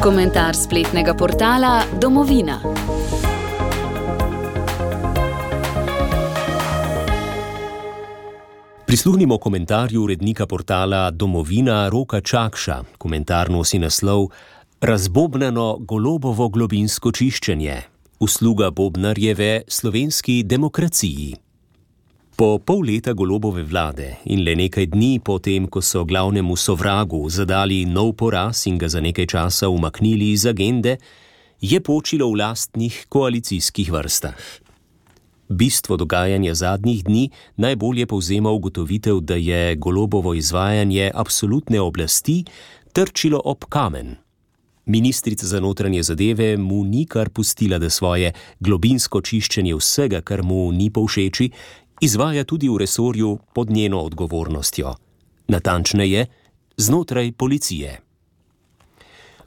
Komentar spletnega portala Domovina. Prisluhnimo komentarju urednika portala Domovina Roka Čakša. Komentar nosi naslov Razbobneno golobovo globinsko čiščenje. Usluga Bobnarjeve slovenski demokraciji. Po pol leta golobove vlade in le nekaj dni po tem, ko so glavnemu sovragu zadali nov poraz in ga za nekaj časa umaknili iz agende, je počilo v lastnih koalicijskih vrstah. Bistvo dogajanja zadnjih dni najbolje povzema ugotovitev, da je golobovo izvajanje absolutne oblasti trčilo ob kamen. Ministrica za notranje zadeve mu ni kar pustila, da svoje globinsko čiščenje vsega, kar mu ni povšeči, izvaja tudi v resorju pod njeno odgovornostjo. Natančneje, znotraj policije.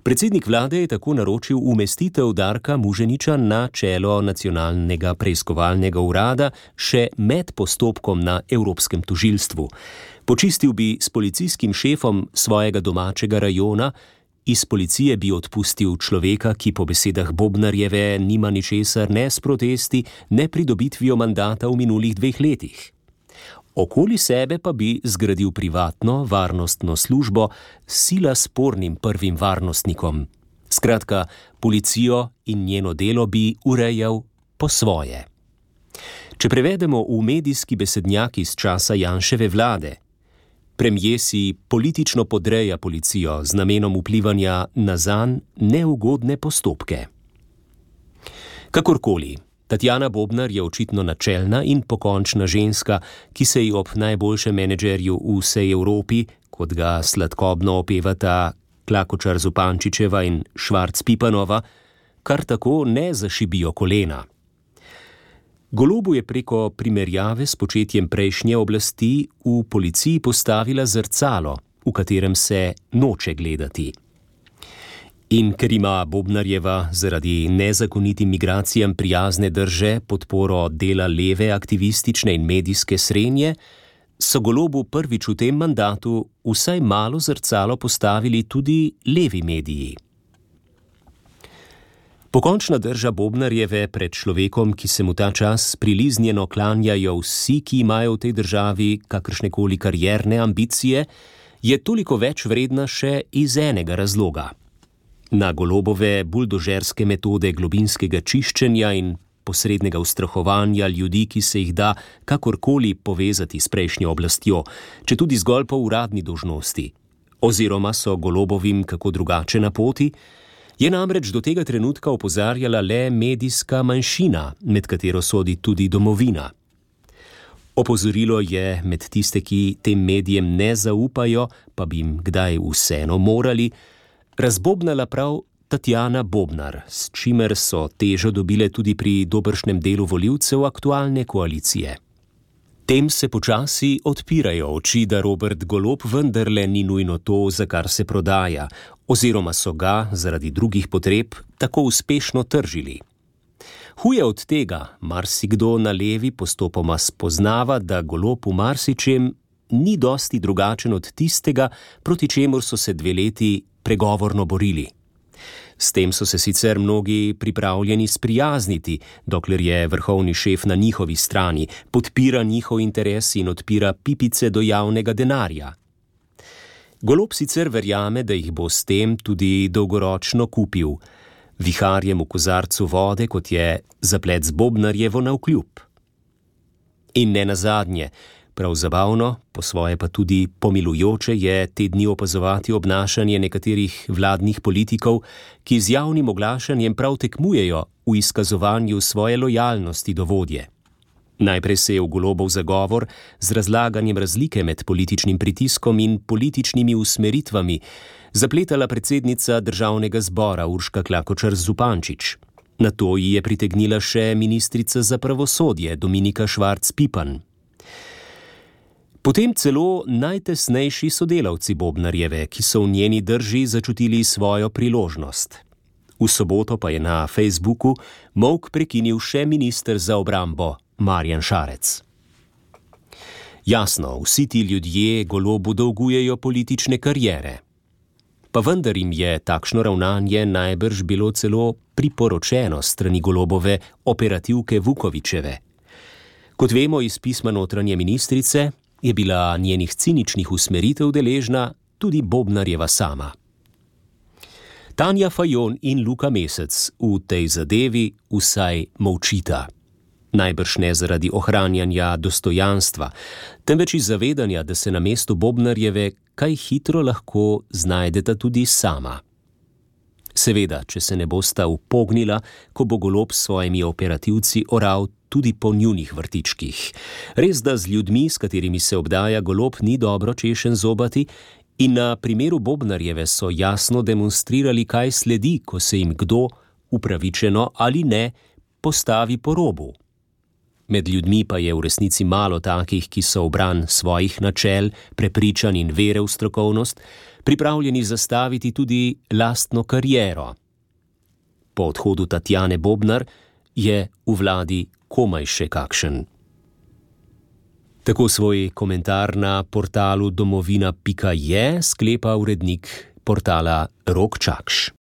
Predsednik vlade je tako naročil umestitev Darka Muženiča na čelo nacionalnega preiskovalnega urada še med postopkom na Evropskem tožilstvu. Počistil bi s policijskim šefom svojega domačega rajona, iz policije bi odpustil človeka, ki po besedah Bobnarjeve nima ničesar ne s protesti, ne pridobitvijo mandata v minulih dveh letih okoli sebe pa bi zgradil privatno varnostno službo s sila spornim prvim varnostnikom. Skratka, policijo in njeno delo bi urejal po svoje. Če prevedemo v medijski besednjak iz časa Janševe vlade, premije si politično podreja policijo z namenom vplivanja na zanj neugodne postopke. Kakorkoli. Tatjana Bobnar je očitno načelna in pokončna ženska, ki se ji ob najboljšem menedžerju v vsej Evropi, kot ga sladkobno opevata Klakočar Zupančičeva in Švarc Pipanova, kar tako ne zašibijo kolena. Golobu je preko primerjave s početjem prejšnje oblasti v policiji postavila zrcalo, v katerem se noče gledati. In ker ima Bobnarjeva zaradi nezakonitim migracijam prijazne drže podporo dela leve aktivistične in medijske srednje, so golobu prvič v tem mandatu vsaj malo zrcalo postavili tudi levi mediji. Pokončna drža Bobnarjeve pred človekom, ki se mu ta čas priliznjeno klanjajo vsi, ki imajo v tej državi kakršne koli karierne ambicije, je toliko več vredna še iz enega razloga. Na golobove buldožerske metode globinskega čiščenja in posrednega ustrahovanja ljudi, ki se jih da kakorkoli povezati s prejšnjo oblastjo, če tudi zgolj po uradni dožnosti, oziroma so golobovim kako drugače na poti, je namreč do tega trenutka opozarjala le medijska manjšina, med katero sodi tudi domovina. Opozorilo je med tiste, ki tem medijem ne zaupajo, pa bi jim kdaj vseeno morali, razbobnala prav Tatjana Bobnar, s čimer so težo dobile tudi pri dobršnem delu voljivcev aktualne koalicije. Tem se počasi odpirajo oči, da Robert Golop vendarle ni nujno to, za kar se prodaja, oziroma so ga zaradi drugih potreb tako uspešno tržili. Huje od tega, marsikdo na levi postopoma spoznava, da Golop v marsičem ni dosti drugačen od tistega, proti čemur so se dve leti pregovorno borili. S tem so se sicer mnogi pripravljeni sprijazniti, dokler je vrhovni šef na njihovi strani, podpira njihov interes in odpira pipice do javnega denarja. Golob sicer verjame, da jih bo s tem tudi dolgoročno kupil, viharjem v kozarcu vode, kot je zaplet z Bobnarjevo na vkljub. In ne nazadnje, Prav zabavno, po svoje pa tudi pomilujoče je te dni opazovati obnašanje nekaterih vladnih politikov, ki z javnim oglašanjem prav tekmujejo v izkazovanju svoje lojalnosti do vodje. Najprej se je v golobov zagovor z razlaganjem razlike med političnim pritiskom in političnimi usmeritvami zapletala predsednica državnega zbora Urška Klakočar Zupančič. Na to ji je pritegnila še ministrica za pravosodje Dominika Švarc-Pipan. Potem celo najtesnejši sodelavci Bobnarjeve, ki so v njeni drži začutili svojo priložnost. V soboto pa je na Facebooku mok prekinil še minister za obrambo Marjan Šarec. Jasno, vsi ti ljudje golobu dolgujejo politične karijere. pa vendar jim je takšno ravnanje najbrž bilo celo priporočeno strani golobove operativke Vukovičeve. Kot vemo iz pisma notranje ministrice, je bila njenih ciničnih usmeritev deležna tudi Bobnarjeva sama. Tanja Fajon in Luka Mesec v tej zadevi vsaj molčita. Najbrž ne zaradi ohranjanja dostojanstva, temveč iz zavedanja, da se na mestu Bobnarjeve kaj hitro lahko znajdeta tudi sama. Seveda, če se ne bosta upognila, ko bo golob s svojimi operativci oral tudi po njunih vrtičkih. Res da z ljudmi, s katerimi se obdaja golob, ni dobro češen zobati, in na primeru Bobnarjeve so jasno demonstrirali, kaj sledi, ko se jim kdo, upravičeno ali ne, postavi po robu. Med ljudmi pa je v resnici malo takih, ki so obran svojih načel, prepričanj in vere v strokovnost, pripravljeni zastaviti tudi lastno kariero. Po odhodu Tatjane Bobnar je v vladi komaj še kakšen. Tako svoj komentar na portalu domovina.je sklepa urednik portala Rok Čakš.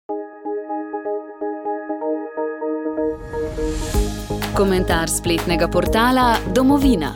Komentar spletnega portala Domovina.